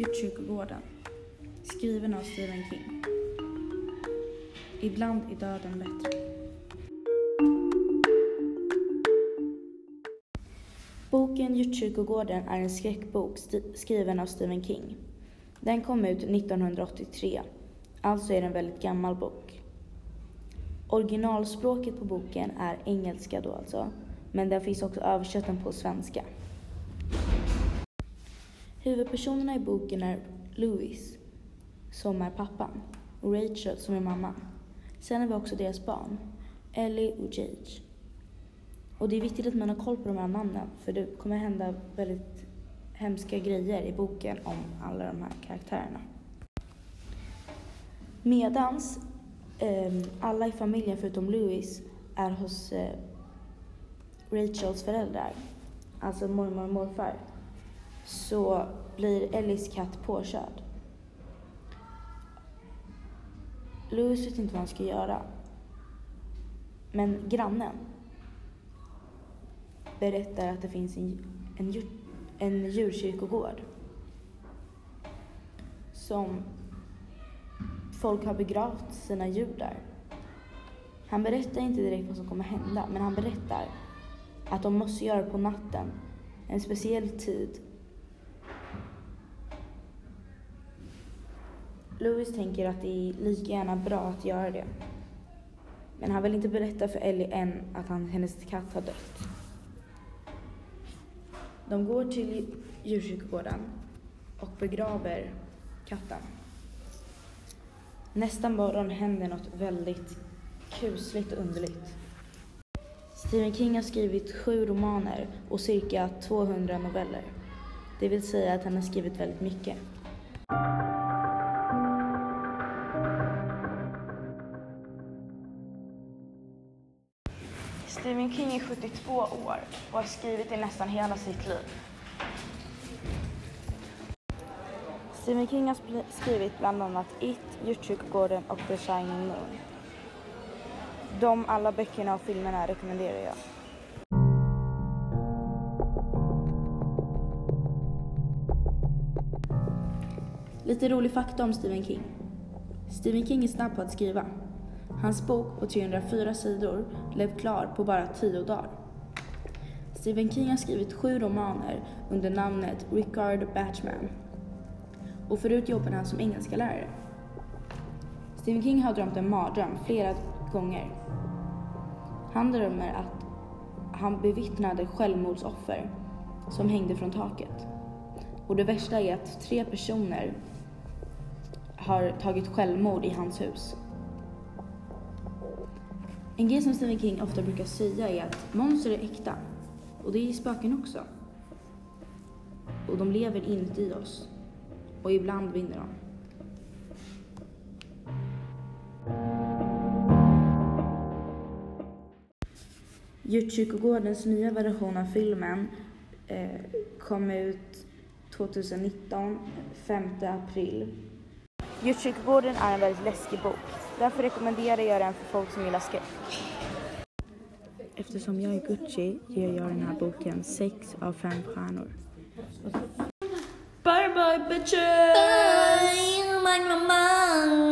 Hjortkyrkogården. Skriven av Stephen King. Ibland är döden bättre. Boken Hjortkyrkogården är en skräckbok skriven av Stephen King. Den kom ut 1983, alltså är det en väldigt gammal bok. Originalspråket på boken är engelska då alltså, men den finns också översatt på svenska. Huvudpersonerna i boken är Louis, som är pappan, och Rachel, som är mamman. Sen har vi också deras barn, Ellie och Jage. Och det är viktigt att man har koll på de här namnen, för det kommer hända väldigt hemska grejer i boken om alla de här karaktärerna. Medans eh, alla i familjen förutom Louis är hos eh, Rachels föräldrar, alltså mormor och morfar, så blir Ellis katt påkörd. Louis vet inte vad han ska göra. Men grannen berättar att det finns en, en, djur, en djurkyrkogård som folk har begravt sina djur där. Han berättar inte direkt vad som kommer hända, men han berättar att de måste göra det på natten, en speciell tid. Louis tänker att det är lika gärna bra att göra det. Men han vill inte berätta för Ellie än att han, hennes katt har dött. De går till djurkyrkogården och begraver katten. Nästa morgon händer något väldigt kusligt och underligt. Stephen King har skrivit sju romaner och cirka 200 noveller. Det vill säga att han har skrivit väldigt mycket. Stephen King är 72 år och har skrivit i nästan hela sitt liv. Stephen King har skrivit bland annat It, Djurkyrkogården och The Shining Moon. De alla böckerna och filmerna rekommenderar jag. Lite rolig fakta om Stephen King. Stephen King är snabb på att skriva. Hans bok på 304 sidor blev klar på bara 10 dagar. Stephen King har skrivit sju romaner under namnet Richard Batchman. Och förut jobbade han som engelska lärare. Stephen King har drömt en mardröm flera gånger. Han drömmer att han bevittnade självmordsoffer som hängde från taket. Och det värsta är att tre personer har tagit självmord i hans hus. En grej som Stephen King ofta brukar säga är att monster är äkta. Och det är spöken också. Och de lever inuti oss. Och ibland vinner de. Djurkyrkogårdens nya version av filmen eh, kom ut 2019, 5 april. Djurkyrkogården är en väldigt läskig bok. Därför rekommenderar jag den för folk som gillar skräck. Eftersom jag är Gucci ger jag den här boken 6 av 5 stjärnor. Bye bye bitches! Bye, man, man, man.